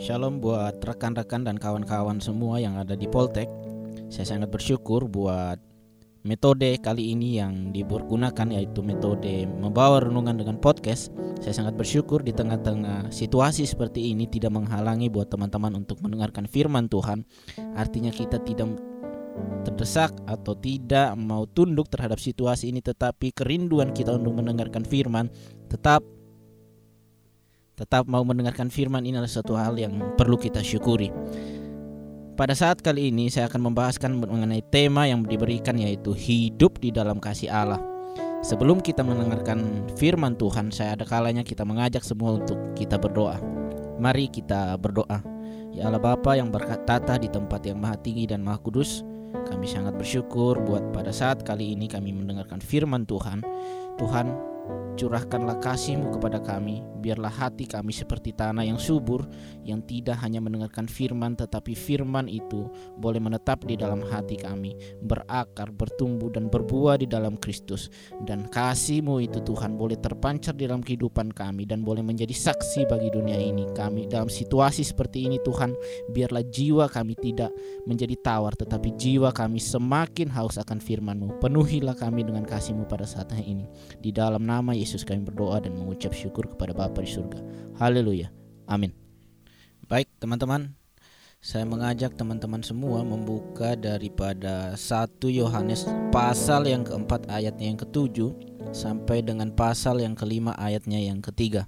Shalom buat rekan-rekan dan kawan-kawan semua yang ada di Poltek. Saya sangat bersyukur buat metode kali ini yang dipergunakan yaitu metode membawa renungan dengan podcast. Saya sangat bersyukur di tengah-tengah situasi seperti ini tidak menghalangi buat teman-teman untuk mendengarkan firman Tuhan. Artinya kita tidak terdesak atau tidak mau tunduk terhadap situasi ini tetapi kerinduan kita untuk mendengarkan firman tetap tetap mau mendengarkan firman ini adalah suatu hal yang perlu kita syukuri. Pada saat kali ini saya akan membahaskan mengenai tema yang diberikan yaitu hidup di dalam kasih Allah. Sebelum kita mendengarkan firman Tuhan, saya ada kalanya kita mengajak semua untuk kita berdoa. Mari kita berdoa. Ya Allah Bapa yang berkata di tempat yang maha tinggi dan maha kudus, kami sangat bersyukur buat pada saat kali ini kami mendengarkan firman Tuhan. Tuhan, curahkanlah kasih-Mu kepada kami, biarlah hati kami seperti tanah yang subur, yang tidak hanya mendengarkan firman, tetapi firman itu boleh menetap di dalam hati kami, berakar, bertumbuh, dan berbuah di dalam Kristus. Dan kasih-Mu itu Tuhan boleh terpancar di dalam kehidupan kami, dan boleh menjadi saksi bagi dunia ini. Kami dalam situasi seperti ini Tuhan, biarlah jiwa kami tidak menjadi tawar, tetapi jiwa kami semakin haus akan firman-Mu. Penuhilah kami dengan kasih-Mu pada saat ini. Di dalam nama Yesus kami berdoa dan mengucap syukur kepada Bapa di surga. Haleluya. Amin. Baik, teman-teman. Saya mengajak teman-teman semua membuka daripada 1 Yohanes pasal yang keempat ayatnya yang ketujuh sampai dengan pasal yang kelima ayatnya yang ketiga.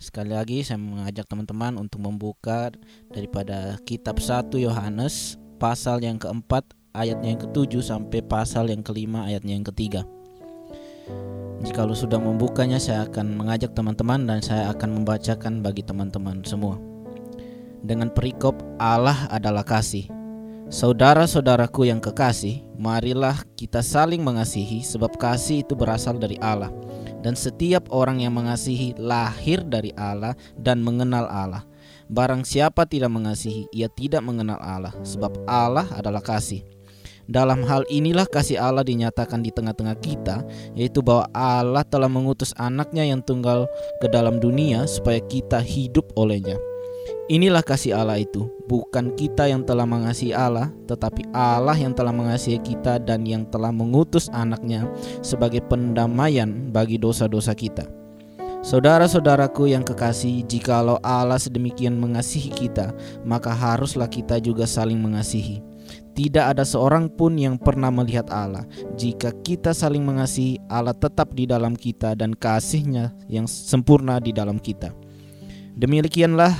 Sekali lagi saya mengajak teman-teman untuk membuka daripada kitab 1 Yohanes pasal yang keempat ayatnya yang ketujuh sampai pasal yang kelima ayatnya yang ketiga. Jika lu sudah membukanya, saya akan mengajak teman-teman dan saya akan membacakan bagi teman-teman semua. Dengan perikop Allah adalah kasih. Saudara-saudaraku yang kekasih, marilah kita saling mengasihi sebab kasih itu berasal dari Allah. Dan setiap orang yang mengasihi lahir dari Allah dan mengenal Allah. Barang siapa tidak mengasihi, ia tidak mengenal Allah, sebab Allah adalah kasih. Dalam hal inilah kasih Allah dinyatakan di tengah-tengah kita, yaitu bahwa Allah telah mengutus anaknya yang tunggal ke dalam dunia supaya kita hidup olehnya. Inilah kasih Allah itu, bukan kita yang telah mengasihi Allah, tetapi Allah yang telah mengasihi kita dan yang telah mengutus anaknya sebagai pendamaian bagi dosa-dosa kita. Saudara-saudaraku yang kekasih, jikalau Allah sedemikian mengasihi kita, maka haruslah kita juga saling mengasihi. Tidak ada seorang pun yang pernah melihat Allah. Jika kita saling mengasihi, Allah tetap di dalam kita dan kasihnya yang sempurna di dalam kita. Demikianlah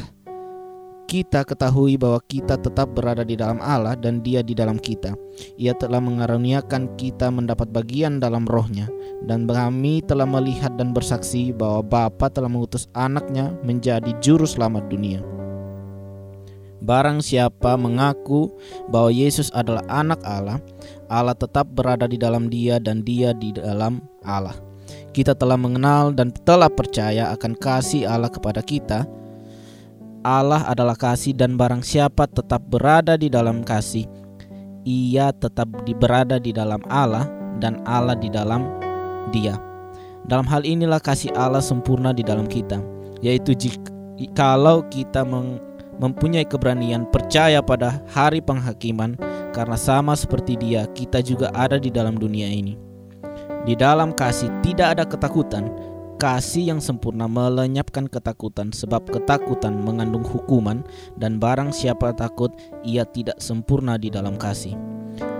kita ketahui bahwa kita tetap berada di dalam Allah dan dia di dalam kita. Ia telah mengaruniakan kita mendapat bagian dalam rohnya. Dan kami telah melihat dan bersaksi bahwa Bapa telah mengutus anaknya menjadi juru selamat dunia. Barang siapa mengaku bahwa Yesus adalah anak Allah, Allah tetap berada di dalam dia dan dia di dalam Allah. Kita telah mengenal dan telah percaya akan kasih Allah kepada kita. Allah adalah kasih dan barang siapa tetap berada di dalam kasih, ia tetap berada di dalam Allah dan Allah di dalam dia. Dalam hal inilah kasih Allah sempurna di dalam kita, yaitu jika kalau kita meng mempunyai keberanian percaya pada hari penghakiman karena sama seperti dia kita juga ada di dalam dunia ini. Di dalam kasih tidak ada ketakutan. Kasih yang sempurna melenyapkan ketakutan sebab ketakutan mengandung hukuman dan barang siapa takut ia tidak sempurna di dalam kasih.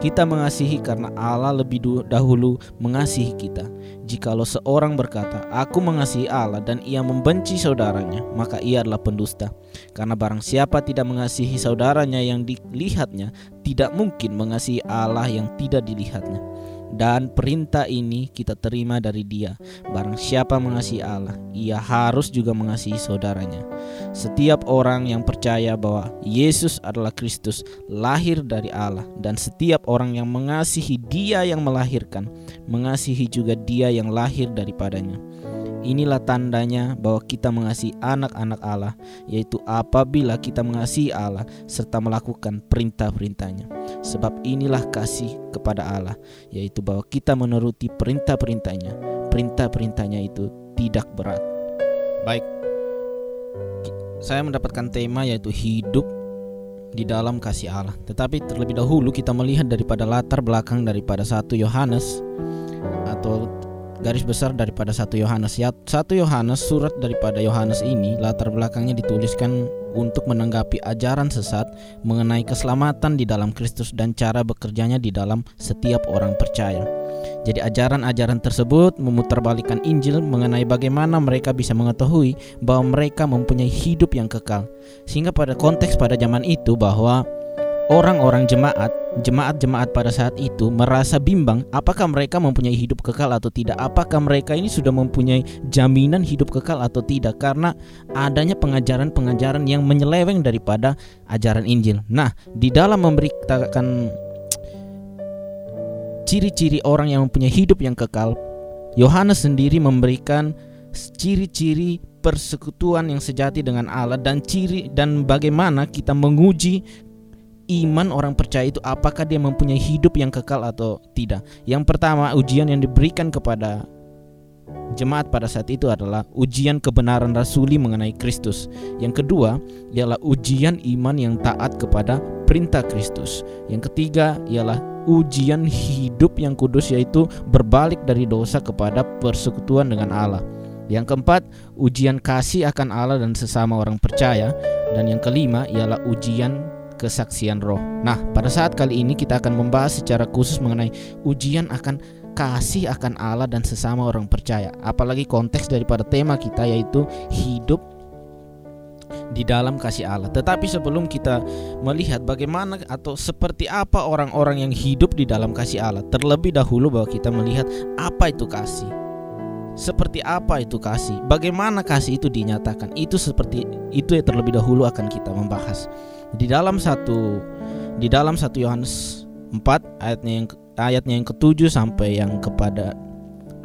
Kita mengasihi karena Allah lebih dahulu mengasihi kita. Jikalau seorang berkata, "Aku mengasihi Allah," dan ia membenci saudaranya, maka ia adalah pendusta. Karena barang siapa tidak mengasihi saudaranya yang dilihatnya, tidak mungkin mengasihi Allah yang tidak dilihatnya. Dan perintah ini kita terima dari dia. Barang siapa mengasihi Allah Ia harus juga mengasihi saudaranya. Setiap orang yang percaya bahwa Yesus adalah Kristus Lahir dari Allah Dan setiap orang yang mengasihi dia yang melahirkan Mengasihi juga dia yang lahir daripadanya Inilah tandanya bahwa kita mengasihi anak-anak Allah, yaitu apabila kita mengasihi Allah serta melakukan perintah-perintahnya. Sebab inilah kasih kepada Allah, yaitu bahwa kita menuruti perintah-perintahnya. Perintah-perintahnya itu tidak berat. Baik, saya mendapatkan tema yaitu hidup di dalam kasih Allah. Tetapi terlebih dahulu kita melihat daripada latar belakang daripada satu Yohanes atau garis besar daripada satu Yohanes. Ya, satu Yohanes surat daripada Yohanes ini latar belakangnya dituliskan untuk menanggapi ajaran sesat mengenai keselamatan di dalam Kristus dan cara bekerjanya di dalam setiap orang percaya. Jadi ajaran-ajaran tersebut memutarbalikkan Injil mengenai bagaimana mereka bisa mengetahui bahwa mereka mempunyai hidup yang kekal. Sehingga pada konteks pada zaman itu bahwa orang-orang jemaat, jemaat-jemaat pada saat itu merasa bimbang apakah mereka mempunyai hidup kekal atau tidak. Apakah mereka ini sudah mempunyai jaminan hidup kekal atau tidak karena adanya pengajaran-pengajaran yang menyeleweng daripada ajaran Injil. Nah, di dalam memberitakan ciri-ciri orang yang mempunyai hidup yang kekal, Yohanes sendiri memberikan ciri-ciri persekutuan yang sejati dengan Allah dan ciri dan bagaimana kita menguji iman orang percaya itu apakah dia mempunyai hidup yang kekal atau tidak. Yang pertama, ujian yang diberikan kepada jemaat pada saat itu adalah ujian kebenaran rasuli mengenai Kristus. Yang kedua ialah ujian iman yang taat kepada perintah Kristus. Yang ketiga ialah ujian hidup yang kudus yaitu berbalik dari dosa kepada persekutuan dengan Allah. Yang keempat, ujian kasih akan Allah dan sesama orang percaya. Dan yang kelima ialah ujian kesaksian roh. Nah, pada saat kali ini kita akan membahas secara khusus mengenai ujian akan kasih akan Allah dan sesama orang percaya. Apalagi konteks daripada tema kita yaitu hidup di dalam kasih Allah. Tetapi sebelum kita melihat bagaimana atau seperti apa orang-orang yang hidup di dalam kasih Allah, terlebih dahulu bahwa kita melihat apa itu kasih. Seperti apa itu kasih? Bagaimana kasih itu dinyatakan? Itu seperti itu yang terlebih dahulu akan kita membahas di dalam satu di dalam satu Yohanes 4 ayatnya yang ayatnya yang ketujuh sampai yang kepada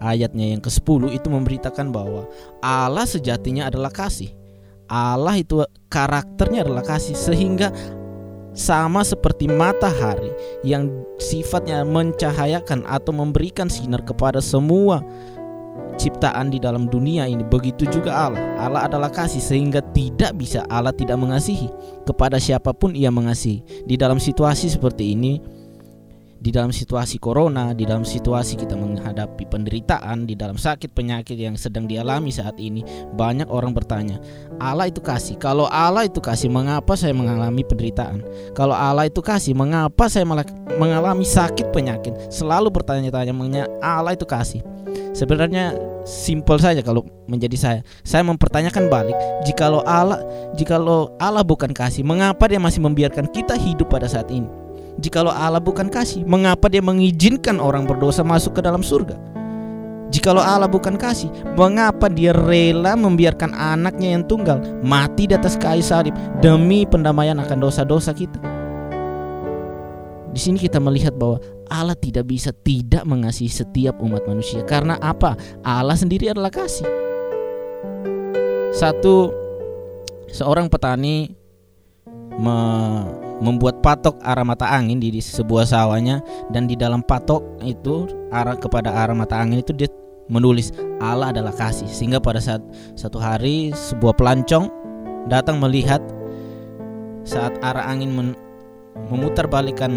ayatnya yang ke-10 itu memberitakan bahwa Allah sejatinya adalah kasih. Allah itu karakternya adalah kasih sehingga sama seperti matahari yang sifatnya mencahayakan atau memberikan sinar kepada semua ciptaan di dalam dunia ini. Begitu juga Allah. Allah adalah kasih sehingga tidak bisa Allah tidak mengasihi kepada siapa pun ia mengasihi. Di dalam situasi seperti ini, di dalam situasi corona, di dalam situasi kita menghadapi penderitaan, di dalam sakit penyakit yang sedang dialami saat ini, banyak orang bertanya, Allah itu kasih. Kalau Allah itu kasih, mengapa saya mengalami penderitaan? Kalau Allah itu kasih, mengapa saya mengalami sakit penyakit? Selalu bertanya-tanya mengenai Allah itu kasih. Sebenarnya simpel saja kalau menjadi saya. Saya mempertanyakan balik, jikalau Allah jikalau Allah bukan kasih, mengapa dia masih membiarkan kita hidup pada saat ini? Jikalau Allah bukan kasih, mengapa dia mengizinkan orang berdosa masuk ke dalam surga? Jikalau Allah bukan kasih, mengapa dia rela membiarkan anaknya yang tunggal mati di atas kayu salib demi pendamaian akan dosa-dosa kita? Di sini kita melihat bahwa Allah tidak bisa tidak mengasihi setiap umat manusia karena apa? Allah sendiri adalah kasih. Satu seorang petani me, membuat patok arah mata angin di, sebuah sawahnya dan di dalam patok itu arah kepada arah mata angin itu dia menulis Allah adalah kasih sehingga pada saat satu hari sebuah pelancong datang melihat saat arah angin men, memutarbalikkan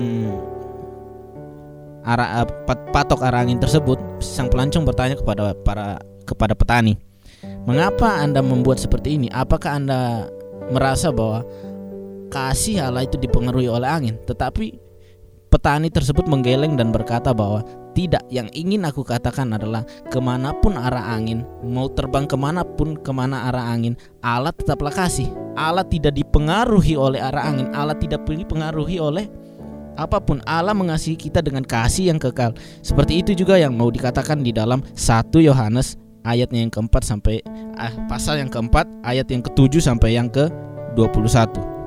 arah patok arah angin tersebut, sang pelancong bertanya kepada para kepada petani, "Mengapa Anda membuat seperti ini? Apakah Anda merasa bahwa kasih Allah itu dipengaruhi oleh angin?" Tetapi petani tersebut menggeleng dan berkata bahwa tidak, yang ingin aku katakan adalah ke mana pun arah angin, mau terbang ke mana pun, ke mana arah angin, Allah tetaplah kasih. Allah tidak dipengaruhi oleh arah angin, Allah tidak dipengaruhi oleh apa pun. Allah mengasihi kita dengan kasih yang kekal. Seperti itu juga yang mau dikatakan di dalam 1 Yohanes ayatnya yang keempat sampai ah, pasal yang keempat ayat yang ketujuh sampai yang ke 21.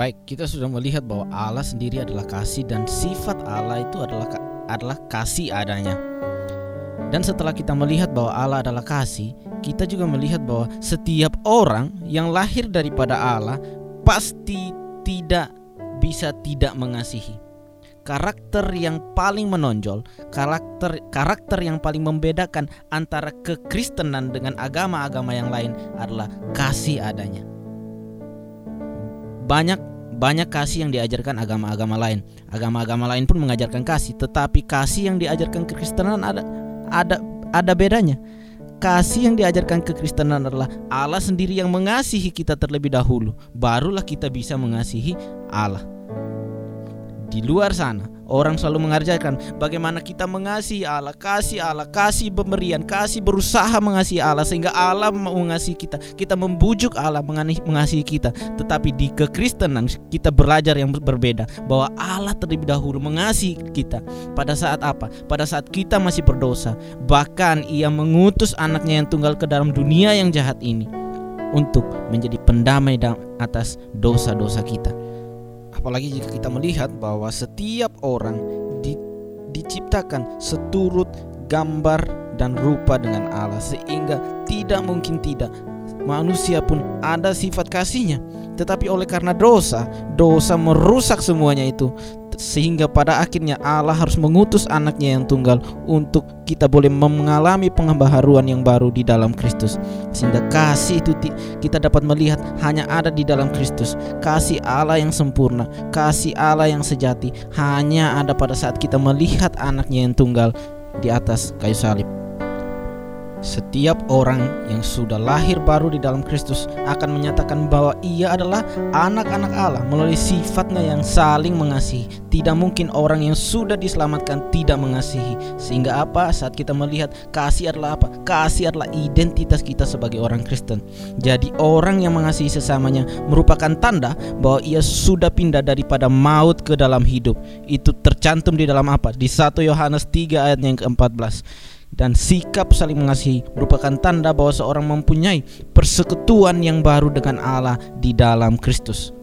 Baik, kita sudah melihat bahwa Allah sendiri adalah kasih dan sifat Allah itu adalah adalah kasih adanya. Dan setelah kita melihat bahwa Allah adalah kasih, kita juga melihat bahwa setiap orang yang lahir daripada Allah pasti tidak bisa tidak mengasihi. karakter yang paling menonjol, karakter karakter yang paling membedakan antara kekristenan dengan agama-agama yang lain adalah kasih adanya. Banyak banyak kasih yang diajarkan agama-agama lain. Agama-agama lain pun mengajarkan kasih, tetapi kasih yang diajarkan kekristenan ada ada ada bedanya. Kasih yang diajarkan kekristenan adalah Allah sendiri yang mengasihi kita terlebih dahulu, barulah kita bisa mengasihi Allah. Di luar sana, orang selalu mengajarkan bagaimana kita mengasihi Allah, kasih Allah, kasih pemberian, kasih berusaha mengasihi Allah sehingga Allah mengasihi kita. Kita membujuk Allah mengasihi kita. Tetapi di kekristenan kita belajar yang berbeda bahwa Allah terlebih dahulu mengasihi kita. Pada saat apa? Pada saat kita masih berdosa. Bahkan ia mengutus anaknya yang tunggal ke dalam dunia yang jahat ini untuk menjadi pendamai atas dosa-dosa kita. Apalagi jika kita melihat bahwa setiap orang di, diciptakan seturut gambar dan rupa dengan Allah sehingga tidak mungkin tidak manusia pun ada sifat kasihnya. Tetapi oleh karena dosa dosa merusak semuanya itu. Sehingga pada akhirnya Allah harus mengutus anaknya yang tunggal untuk kita boleh mengalami pembaharuan yang baru di dalam Kristus. Sehingga kasih itu kita dapat melihat hanya ada di dalam Kristus. Kasih Allah yang sempurna kasih Allah yang sejati hanya ada pada saat kita melihat anaknya yang tunggal di atas kayu salib setiap orang yang sudah lahir baru di dalam Kristus akan menyatakan bahwa ia adalah anak-anak Allah melalui sifatnya yang saling mengasihi. Tidak mungkin orang yang sudah diselamatkan tidak mengasihi. Sehingga apa? Saat kita melihat kasih adalah apa? Kasih adalah identitas kita sebagai orang Kristen. Jadi orang yang mengasihi sesamanya merupakan tanda bahwa ia sudah pindah daripada maut ke dalam hidup. Itu tercantum di dalam apa? Di 1 Yohanes 3 ayat yang ke-14 dan sikap saling mengasihi merupakan tanda bahwa seorang mempunyai persekutuan yang baru dengan Allah di dalam Kristus.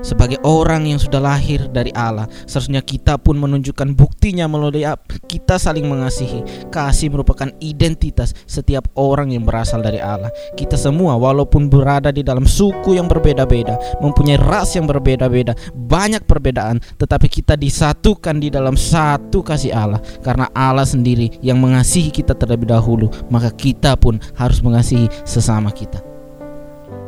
Sebagai orang yang sudah lahir dari Allah, seharusnya kita pun menunjukkan buktinya melalui kita saling mengasihi. Kasih merupakan identitas setiap orang yang berasal dari Allah. Kita semua walaupun berada di dalam suku yang berbeda-beda, mempunyai ras yang berbeda-beda, banyak perbedaan, tetapi kita disatukan di dalam satu kasih Allah karena Allah sendiri yang mengasihi kita terlebih dahulu, maka kita pun harus mengasihi sesama kita.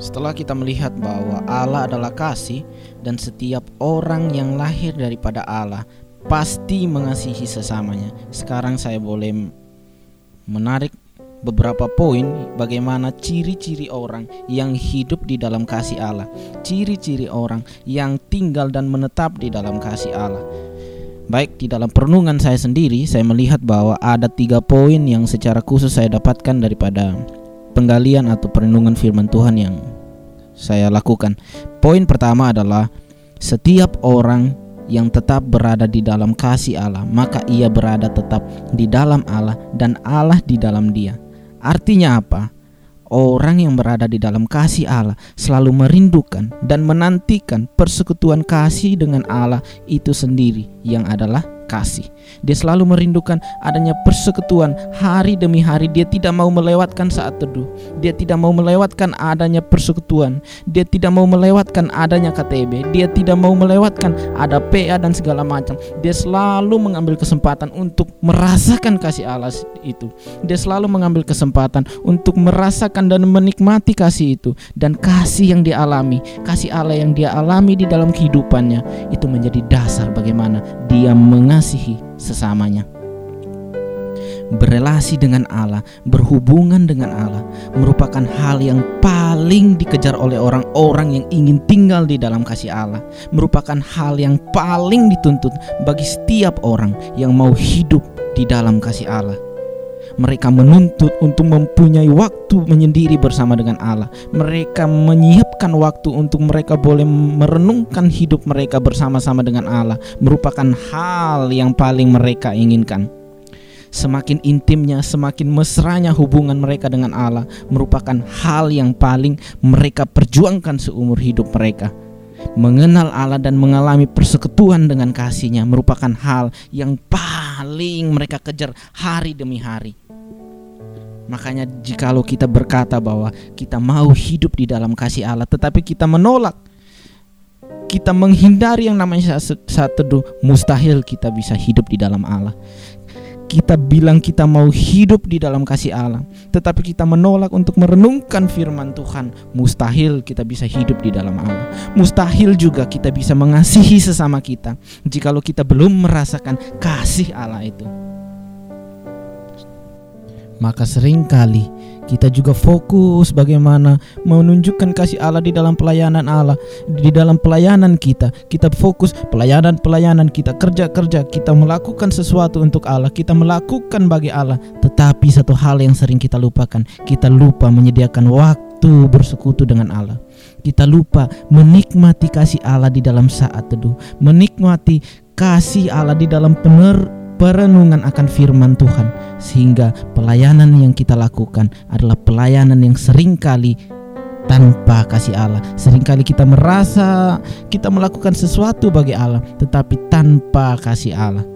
Setelah kita melihat bahwa Allah adalah kasih dan setiap orang yang lahir daripada Allah pasti mengasihi sesamanya. Sekarang saya boleh menarik beberapa poin bagaimana ciri-ciri orang yang hidup di dalam kasih Allah, ciri-ciri orang yang tinggal dan menetap di dalam kasih Allah. Baik di dalam perenungan saya sendiri, saya melihat bahwa ada tiga poin yang secara khusus saya dapatkan daripada penggalian atau perenungan firman Tuhan yang saya lakukan. Poin pertama adalah setiap orang yang tetap berada di dalam kasih Allah, maka ia berada tetap di dalam Allah dan Allah di dalam dia. Artinya apa? Orang yang berada di dalam kasih Allah selalu merindukan dan menantikan persekutuan kasih dengan Allah itu sendiri yang adalah kasih. Dia selalu merindukan adanya persekutuan hari demi hari. Dia tidak mau melewatkan saat teduh. Dia tidak mau melewatkan adanya persekutuan. Dia tidak mau melewatkan adanya KTB. Dia tidak mau melewatkan ada PA dan segala macam. Dia selalu mengambil kesempatan untuk merasakan kasih Allah itu. Dia selalu mengambil kesempatan untuk merasakan dan menikmati kasih itu dan kasih yang dialami, kasih Allah yang dia alami di dalam kehidupannya itu menjadi dasar bagaimana dia mengasihi mengasihi sesamanya. Berelasi dengan Allah, berhubungan dengan Allah merupakan hal yang paling dikejar oleh orang-orang yang ingin tinggal di dalam kasih Allah. Merupakan hal yang paling dituntut bagi setiap orang yang mau hidup di dalam kasih Allah mereka menuntut untuk mempunyai waktu menyendiri bersama dengan Allah. Mereka menyiapkan waktu untuk mereka boleh merenungkan hidup mereka bersama-sama dengan Allah, merupakan hal yang paling mereka inginkan. Semakin intimnya, semakin mesranya hubungan mereka dengan Allah merupakan hal yang paling mereka perjuangkan seumur hidup mereka mengenal Allah dan mengalami persekutuan dengan kasihnya merupakan hal yang paling mereka kejar hari demi hari. Makanya jikalau kita berkata bahwa kita mau hidup di dalam kasih Allah tetapi kita menolak kita menghindari yang namanya saat, teduh, mustahil kita bisa hidup di dalam Allah kita bilang kita mau hidup di dalam kasih Allah, tetapi kita menolak untuk merenungkan firman Tuhan, mustahil kita bisa hidup di dalam Allah. Mustahil juga kita bisa mengasihi sesama kita jikalau kita belum merasakan kasih Allah itu. Maka sering kali kita juga fokus bagaimana menunjukkan kasih Allah di dalam pelayanan Allah, di dalam pelayanan kita. Kita fokus pelayanan-pelayanan kita, kerja-kerja, kita melakukan sesuatu untuk Allah, kita melakukan bagi Allah. Tetapi satu hal yang sering kita lupakan, kita lupa menyediakan waktu bersekutu dengan Allah. Kita lupa menikmati kasih Allah di dalam saat teduh, menikmati kasih Allah di dalam pener perenungan akan firman Tuhan sehingga pelayanan yang kita lakukan adalah pelayanan yang sering kali tanpa kasih Allah. Seringkali kita merasa kita melakukan sesuatu bagi Allah tetapi tanpa kasih Allah.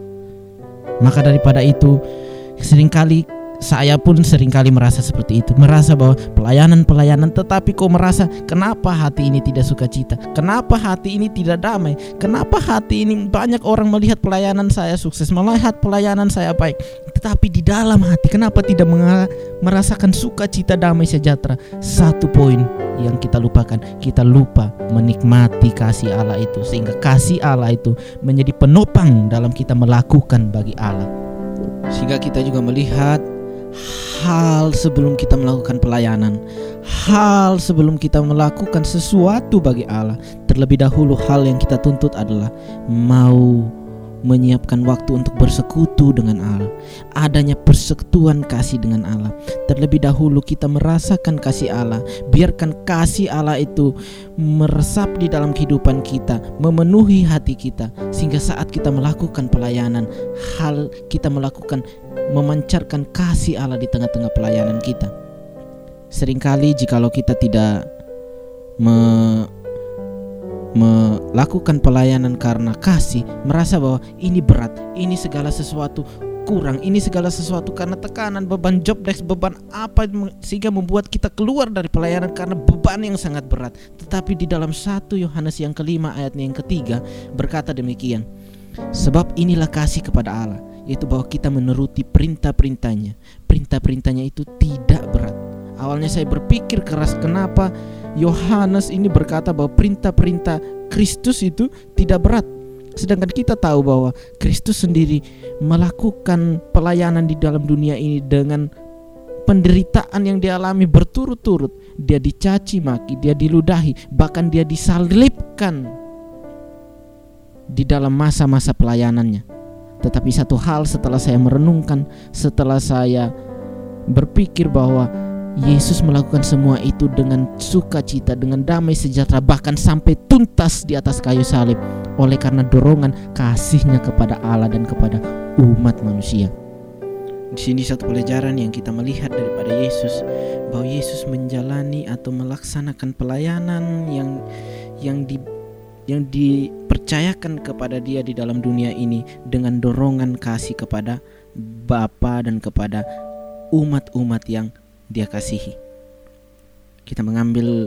Maka daripada itu sering kali saya pun sering kali merasa seperti itu. Merasa bahwa pelayanan-pelayanan Tetapi kok merasa kenapa hati ini tidak suka cita Kenapa hati ini tidak damai? Kenapa hati ini banyak orang melihat pelayanan saya sukses Melihat pelayanan saya baik? Tetapi di dalam hati kenapa tidak merasakan sukacita damai sejahtera? Satu poin yang kita lupakan Kita lupa menikmati kasih Allah itu Sehingga kasih Allah itu menjadi penopang dalam kita melakukan bagi Allah. Sehingga kita juga melihat hal sebelum kita melakukan pelayanan, hal sebelum kita melakukan sesuatu bagi Allah. Terlebih dahulu, hal yang kita tuntut adalah mau menyiapkan waktu untuk bersekutu dengan Allah. Adanya persekutuan kasih dengan Allah. Terlebih dahulu kita merasakan kasih Allah. Biarkan kasih Allah itu meresap di dalam kehidupan kita, memenuhi hati kita sehingga saat kita melakukan pelayanan, hal kita melakukan memancarkan kasih Allah di tengah-tengah pelayanan kita. Seringkali jikalau kita tidak me melakukan pelayanan karena kasih, merasa bahwa ini berat, ini segala sesuatu kurang, ini segala sesuatu karena tekanan, beban job desk, beban apa sehingga membuat kita keluar dari pelayanan karena beban yang sangat berat. Tetapi di dalam satu Yohanes yang kelima ayatnya yang ketiga berkata demikian. Sebab inilah kasih kepada Allah, yaitu bahwa kita menuruti perintah-perintahnya. Perintah-perintahnya itu tidak berat. Awalnya saya berpikir keras kenapa Yohanes ini berkata bahwa perintah-perintah Kristus itu tidak berat. Sedangkan kita tahu bahwa Kristus sendiri melakukan pelayanan di dalam dunia ini dengan penderitaan yang dialami berturut-turut. Dia dicaci maki, dia diludahi, bahkan dia disalibkan di dalam masa-masa pelayanannya. Tetapi satu hal setelah saya merenungkan, setelah saya berpikir bahwa Yesus melakukan semua itu dengan sukacita, dengan damai sejahtera, bahkan sampai tuntas di atas kayu salib, oleh karena dorongan kasihnya kepada Allah dan kepada umat manusia. Di sini satu pelajaran yang kita melihat daripada Yesus bahwa Yesus menjalani atau melaksanakan pelayanan yang yang di yang dipercayakan kepada dia di dalam dunia ini dengan dorongan kasih kepada Bapa dan kepada umat-umat yang dia kasihi. Kita mengambil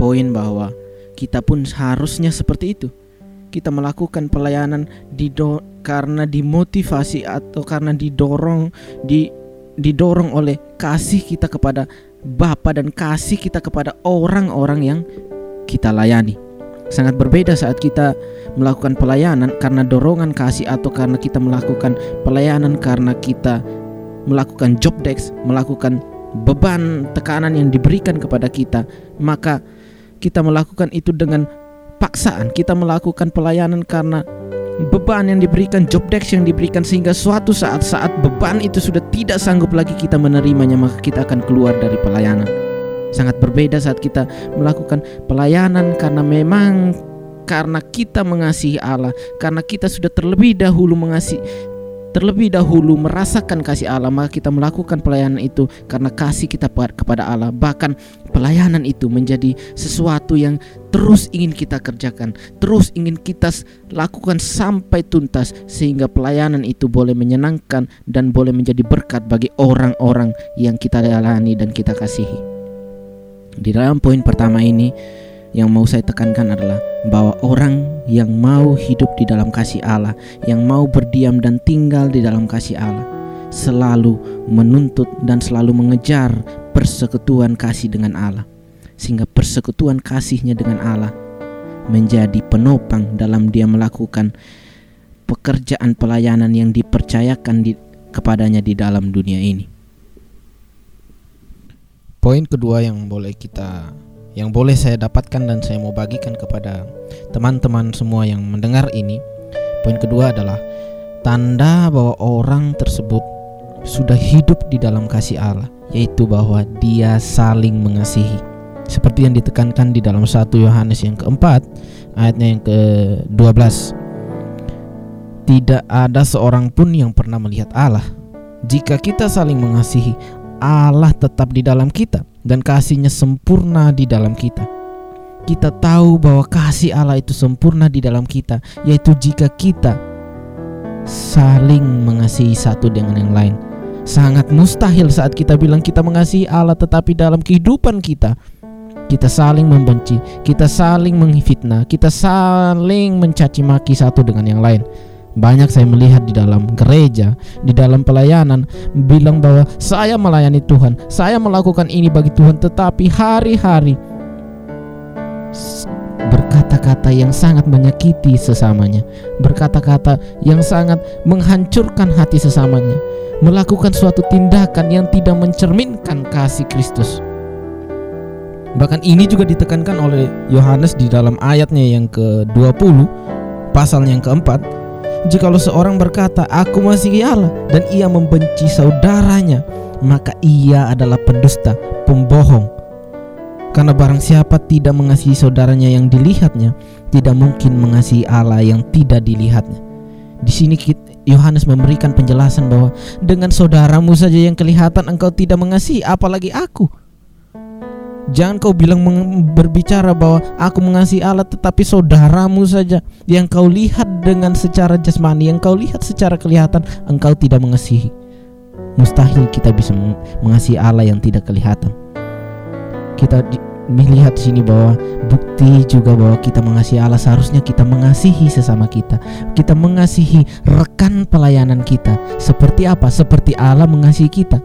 poin bahwa kita pun harusnya seperti itu. Kita melakukan pelayanan dido karena dimotivasi atau karena didorong di didorong oleh kasih kita kepada Bapa dan kasih kita kepada orang-orang yang kita layani. Sangat berbeda saat kita melakukan pelayanan karena dorongan kasih atau karena kita melakukan pelayanan karena kita melakukan job desk, melakukan beban tekanan yang diberikan kepada kita, maka kita melakukan itu dengan paksaan. Kita melakukan pelayanan karena beban yang diberikan, job desk yang diberikan sehingga suatu saat saat beban itu sudah tidak sanggup lagi kita menerimanya, maka kita akan keluar dari pelayanan. Sangat berbeda saat kita melakukan pelayanan karena memang karena kita mengasihi Allah, karena kita sudah terlebih dahulu mengasihi terlebih dahulu merasakan kasih Allah maka kita melakukan pelayanan itu karena kasih kita kepada Allah. Bahkan pelayanan itu menjadi sesuatu yang terus ingin kita kerjakan terus ingin kita lakukan sampai tuntas sehingga pelayanan itu boleh menyenangkan dan boleh menjadi berkat bagi orang-orang yang kita layani dan kita kasihi. Di dalam poin pertama ini yang mau saya tekankan adalah bahwa orang yang mau hidup di dalam kasih Allah, yang mau berdiam dan tinggal di dalam kasih Allah, selalu menuntut dan selalu mengejar persekutuan kasih dengan Allah. Sehingga persekutuan kasihnya dengan Allah menjadi penopang dalam dia melakukan pekerjaan pelayanan yang dipercayakan di, kepadanya di dalam dunia ini. Poin kedua yang boleh kita yang boleh saya dapatkan dan saya mau bagikan kepada teman-teman semua yang mendengar ini. Poin kedua adalah tanda bahwa orang tersebut sudah hidup di dalam kasih Allah, yaitu bahwa dia saling mengasihi. Seperti yang ditekankan di dalam 1 Yohanes yang keempat, ayatnya yang ke-12. Tidak ada seorang pun yang pernah melihat Allah. Jika kita saling mengasihi, Allah tetap di dalam kita dan kasihnya sempurna di dalam kita. Kita tahu bahwa kasih Allah itu sempurna di dalam kita, yaitu jika kita saling mengasihi satu dengan yang lain. Sangat mustahil saat kita bilang kita mengasihi Allah tetapi dalam kehidupan kita kita saling membenci, kita saling menghifitnah, kita saling mencaci maki satu dengan yang lain. Banyak saya melihat di dalam gereja, di dalam pelayanan bilang bahwa saya melayani Tuhan, saya melakukan ini bagi Tuhan, tetapi hari-hari berkata-kata yang sangat menyakiti sesamanya, berkata-kata yang sangat menghancurkan hati sesamanya, melakukan suatu tindakan yang tidak mencerminkan kasih Kristus. Bahkan ini juga ditekankan oleh Yohanes di dalam ayatnya yang ke-20, pasal yang keempat, Jikalau seorang berkata, "Aku masih Allah," dan ia membenci saudaranya, maka ia adalah pendusta, pembohong. Karena barang siapa tidak mengasihi saudaranya yang dilihatnya, tidak mungkin mengasihi Allah yang tidak dilihatnya. Di sini Yohanes memberikan penjelasan bahwa dengan saudaramu saja yang kelihatan engkau tidak mengasihi, apalagi aku. Jangan kau bilang berbicara bahwa aku mengasihi Allah tetapi saudaramu saja yang kau lihat dengan secara jasmani, yang kau lihat secara kelihatan engkau tidak mengasihi. Mustahil kita bisa mengasihi Allah yang tidak kelihatan. Kita melihat sini bahwa bukti juga bahwa kita mengasihi Allah seharusnya kita mengasihi sesama kita. Kita mengasihi rekan pelayanan kita. Seperti apa? Seperti Allah mengasihi kita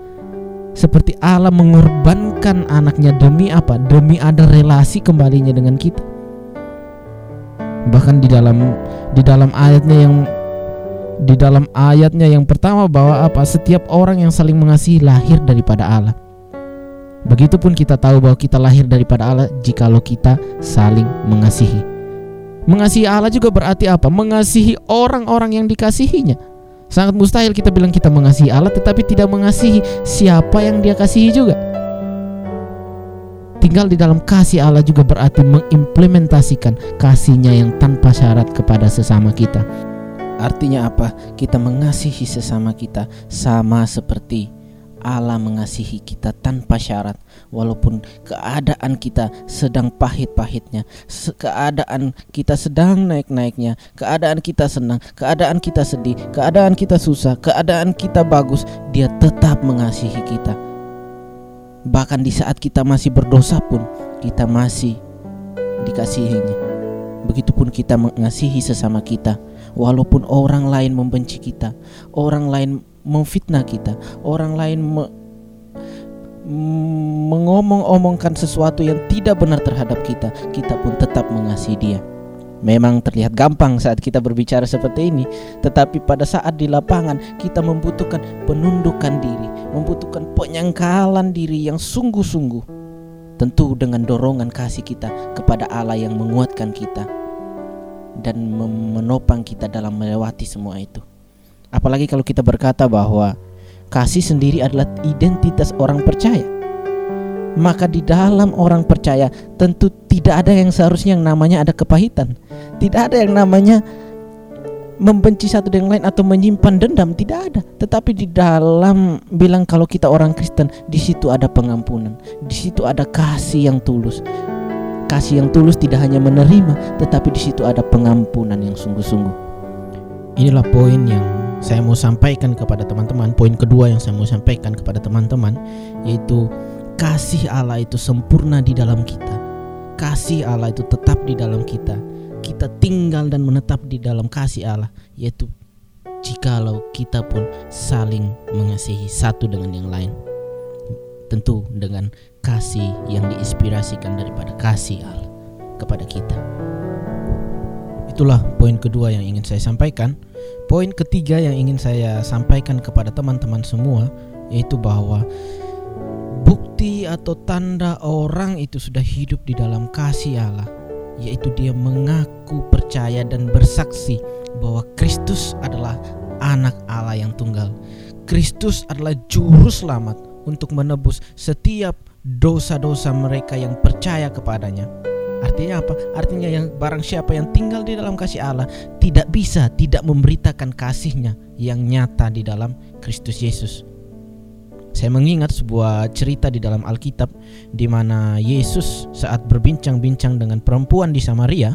seperti Allah mengorbankan anaknya demi apa? Demi ada relasi kembalinya dengan kita. Bahkan di dalam di dalam ayatnya yang di dalam ayatnya yang pertama bahwa apa? Setiap orang yang saling mengasihi lahir daripada Allah. Begitupun kita tahu bahwa kita lahir daripada Allah jikalau kita saling mengasihi. Mengasihi Allah juga berarti apa? Mengasihi orang-orang yang dikasihinya. Sangat mustahil kita bilang kita mengasihi Allah tetapi tidak mengasihi siapa yang dia kasihi juga. Tinggal di dalam kasih Allah juga berarti mengimplementasikan kasihnya yang tanpa syarat kepada sesama kita. Artinya apa? Kita mengasihi sesama kita sama seperti Allah mengasihi kita tanpa syarat walaupun keadaan kita sedang pahit-pahitnya keadaan kita sedang naik-naiknya keadaan kita senang keadaan kita sedih keadaan kita susah keadaan kita bagus dia tetap mengasihi kita. Bahkan di saat kita masih berdosa pun kita masih dikasihinya. Begitupun kita mengasihi sesama kita. Walaupun orang lain membenci kita orang lain memfitnah kita, orang lain mengomong-omongkan sesuatu yang tidak benar terhadap kita, kita pun tetap mengasihi dia. Memang terlihat gampang saat kita berbicara seperti ini, tetapi pada saat di lapangan kita membutuhkan penundukan diri, membutuhkan penyangkalan diri yang sungguh-sungguh. Tentu dengan dorongan kasih kita kepada Allah yang menguatkan kita dan menopang kita dalam melewati semua itu. Apalagi kalau kita berkata bahwa kasih sendiri adalah identitas orang percaya. Maka di dalam orang percaya tentu tidak ada yang seharusnya yang namanya ada kepahitan. Tidak ada yang namanya membenci satu dengan lain atau menyimpan dendam tidak ada. Tetapi di dalam bilang kalau kita orang Kristen di situ ada pengampunan, di situ ada kasih yang tulus. Kasih yang tulus tidak hanya menerima, tetapi di situ ada pengampunan yang sungguh-sungguh. Inilah poin yang saya mau sampaikan kepada teman-teman poin kedua yang saya mau sampaikan kepada teman-teman yaitu kasih Allah itu sempurna di dalam kita kasih Allah itu tetap di dalam kita, kita tinggal dan menetap di dalam kasih Allah, yaitu jikalau kita pun saling mengasihi satu dengan yang lain. Tentu dengan kasih yang diinspirasikan daripada kasih Allah kepada kita. Itulah poin kedua yang ingin saya sampaikan. Poin ketiga yang ingin saya sampaikan kepada teman-teman semua yaitu bahwa bukti atau tanda orang itu sudah hidup di dalam kasih Allah yaitu dia mengaku percaya dan bersaksi bahwa Kristus adalah anak Allah yang tunggal. Kristus adalah juru selamat untuk menebus setiap dosa-dosa mereka yang percaya kepadanya. Artinya apa? Artinya yang barang siapa yang tinggal di dalam kasih Allah tidak bisa tidak memberitakan kasihnya yang nyata di dalam Kristus Yesus. Saya mengingat sebuah cerita di dalam Alkitab di mana Yesus saat berbincang-bincang dengan perempuan di Samaria,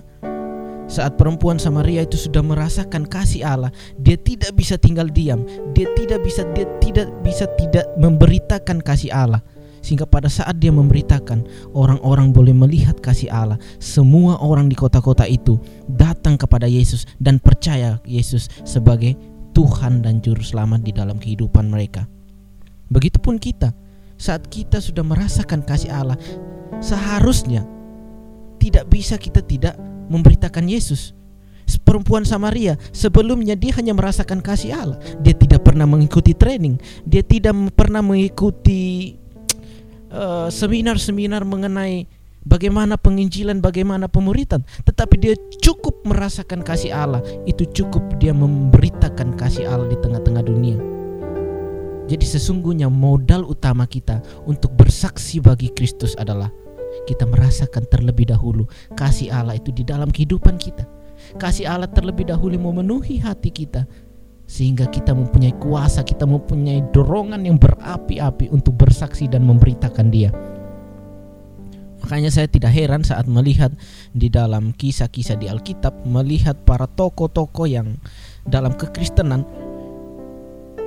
saat perempuan Samaria itu sudah merasakan kasih Allah, dia tidak bisa tinggal diam, dia tidak bisa dia tidak bisa tidak memberitakan kasih Allah. Sehingga pada saat dia memberitakan, orang-orang boleh melihat kasih Allah. Semua orang di kota-kota itu datang kepada Yesus dan percaya Yesus sebagai Tuhan dan Juru Selamat di dalam kehidupan mereka. Begitupun kita, saat kita sudah merasakan kasih Allah, seharusnya tidak bisa kita tidak memberitakan Yesus. Perempuan Samaria sebelumnya dia hanya merasakan kasih Allah. Dia tidak pernah mengikuti training, dia tidak pernah mengikuti eh, seminar-seminar uh, mengenai bagaimana penginjilan, bagaimana pemuritan, tetapi dia cukup merasakan kasih Allah. Itu cukup dia memberitakan kasih Allah di tengah-tengah dunia. Jadi sesungguhnya modal utama kita untuk bersaksi bagi Kristus adalah kita merasakan terlebih dahulu kasih Allah itu di dalam kehidupan kita. Kasih Allah terlebih dahulu memenuhi hati kita sehingga kita mempunyai kuasa, kita mempunyai dorongan yang berapi-api untuk bersaksi dan memberitakan Dia. Makanya saya tidak heran saat melihat di dalam kisah-kisah di Alkitab melihat para tokoh-tokoh yang dalam kekristenan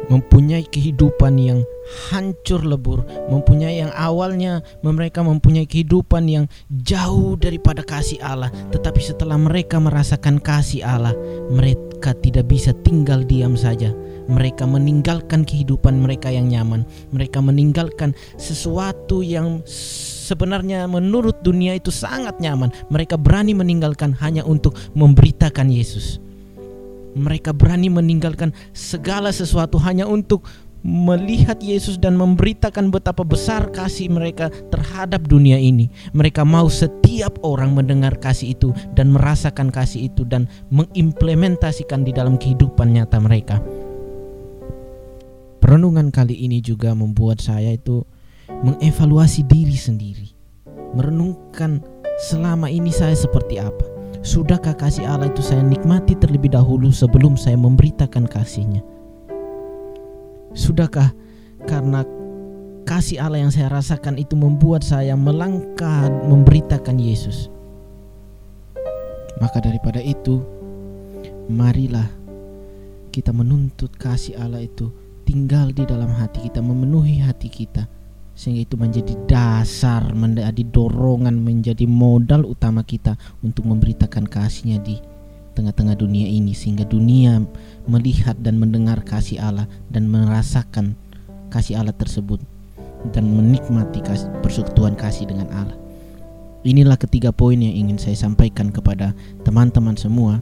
mempunyai kehidupan yang hancur lebur, mempunyai yang awalnya mereka mempunyai kehidupan yang jauh daripada kasih Allah, tetapi setelah mereka merasakan kasih Allah, mereka tidak bisa tinggal diam saja. Mereka meninggalkan kehidupan mereka yang nyaman, mereka meninggalkan sesuatu yang sebenarnya menurut dunia itu sangat nyaman. Mereka berani meninggalkan hanya untuk memberitakan Yesus mereka berani meninggalkan segala sesuatu hanya untuk melihat Yesus dan memberitakan betapa besar kasih mereka terhadap dunia ini. Mereka mau setiap orang mendengar kasih itu dan merasakan kasih itu dan mengimplementasikan di dalam kehidupan nyata mereka. Perenungan kali ini juga membuat saya itu mengevaluasi diri sendiri. Merenungkan selama ini saya seperti apa Sudahkah kasih Allah itu saya nikmati terlebih dahulu sebelum saya memberitakan kasihnya? Sudahkah karena kasih Allah yang saya rasakan itu membuat saya melangkah memberitakan Yesus? Maka daripada itu, marilah kita menuntut kasih Allah itu tinggal di dalam hati kita, memenuhi hati kita sehingga itu menjadi dasar, menjadi dorongan, menjadi modal utama kita untuk memberitakan kasihnya di tengah-tengah dunia ini sehingga dunia melihat dan mendengar kasih Allah dan merasakan kasih Allah tersebut dan menikmati kasih, persekutuan kasih dengan Allah. Inilah ketiga poin yang ingin saya sampaikan kepada teman-teman semua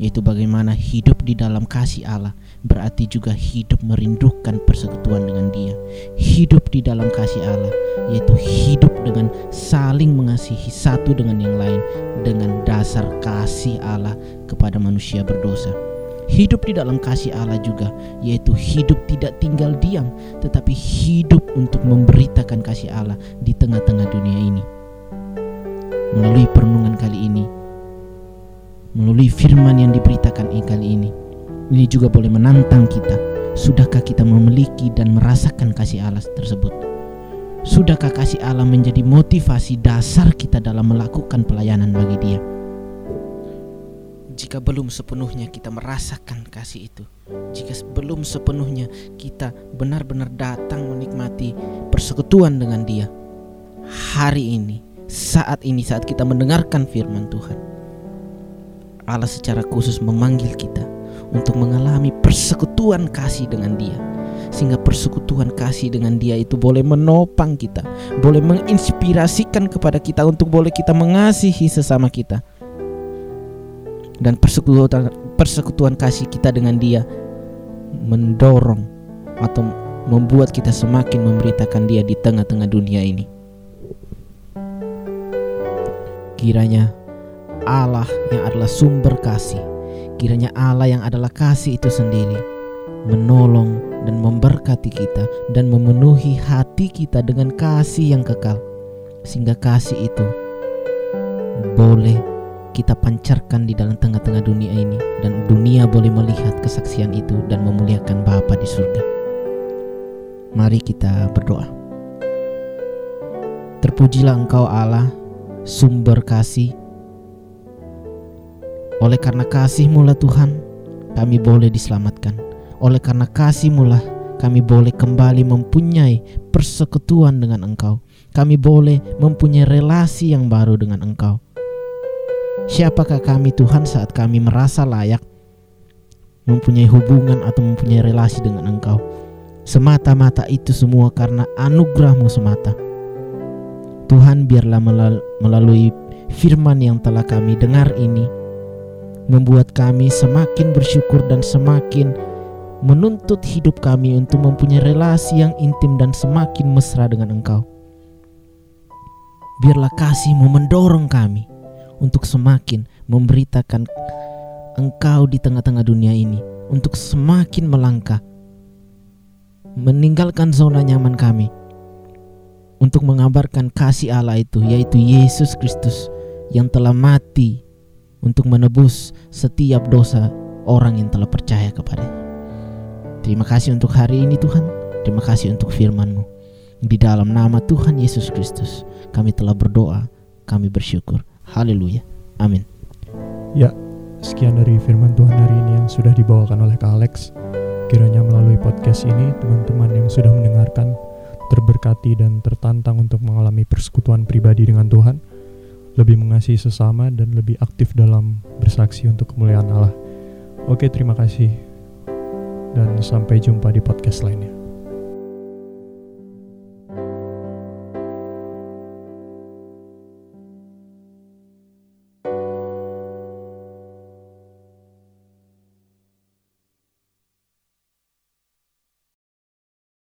yaitu bagaimana hidup di dalam kasih Allah berarti juga hidup merindukan persekutuan dengan Dia. Hidup di dalam kasih Allah, yaitu hidup dengan saling mengasihi satu dengan yang lain dengan dasar kasih Allah kepada manusia berdosa. Hidup di dalam kasih Allah juga, yaitu hidup tidak tinggal diam, tetapi hidup untuk memberitakan kasih Allah di tengah-tengah dunia ini. Melalui perenungan kali ini, melalui firman yang diberitakan kali ini, ini juga boleh menantang kita. Sudahkah kita memiliki dan merasakan kasih Allah tersebut? Sudahkah kasih Allah menjadi motivasi dasar kita dalam melakukan pelayanan bagi Dia? Jika belum sepenuhnya kita merasakan kasih itu, jika belum sepenuhnya kita benar-benar datang menikmati persekutuan dengan Dia, hari ini saat ini saat kita mendengarkan firman Tuhan Allah secara khusus memanggil kita untuk mengalami persekutuan kasih dengan dia sehingga persekutuan kasih dengan dia itu boleh menopang kita, boleh menginspirasikan kepada kita untuk boleh kita mengasihi sesama kita. Dan persekutuan persekutuan kasih kita dengan dia mendorong atau membuat kita semakin memberitakan dia di tengah-tengah dunia ini. Kiranya Allah yang adalah sumber kasih, kiranya Allah yang adalah kasih itu sendiri menolong dan memberkati kita dan memenuhi hati kita dengan kasih yang kekal sehingga kasih itu boleh kita pancarkan di dalam tengah-tengah dunia ini dan dunia boleh melihat kesaksian itu dan memuliakan Bapa di surga. Mari kita berdoa. Terpujilah Engkau Allah, sumber kasih. Oleh karena kasih mula Tuhan, kami boleh diselamatkan. Oleh karena kasih-Mu lah kami boleh kembali mempunyai persekutuan dengan Engkau. Kami boleh mempunyai relasi yang baru dengan Engkau. Siapakah kami Tuhan saat kami merasa layak mempunyai hubungan atau mempunyai relasi dengan Engkau? Semata-mata itu semua karena anugerahmu semata. Tuhan biarlah melalui firman yang telah kami dengar ini membuat kami semakin bersyukur dan semakin menuntut hidup kami untuk mempunyai relasi yang intim dan semakin mesra dengan Engkau. Biarlah kasih-Mu mendorong kami untuk semakin memberitakan Engkau di tengah-tengah dunia ini, untuk semakin melangkah, meninggalkan zona nyaman kami, untuk mengabarkan kasih Allah itu, yaitu Yesus Kristus yang telah mati untuk menebus setiap dosa orang yang telah percaya kepadanya. Terima kasih untuk hari ini Tuhan. Terima kasih untuk firman-Mu. Di dalam nama Tuhan Yesus Kristus, kami telah berdoa, kami bersyukur. Haleluya. Amin. Ya, sekian dari firman Tuhan hari ini yang sudah dibawakan oleh Kak Alex. Kiranya melalui podcast ini, teman-teman yang sudah mendengarkan terberkati dan tertantang untuk mengalami persekutuan pribadi dengan Tuhan, lebih mengasihi sesama dan lebih aktif dalam bersaksi untuk kemuliaan Allah. Oke, terima kasih dan sampai jumpa di podcast lainnya.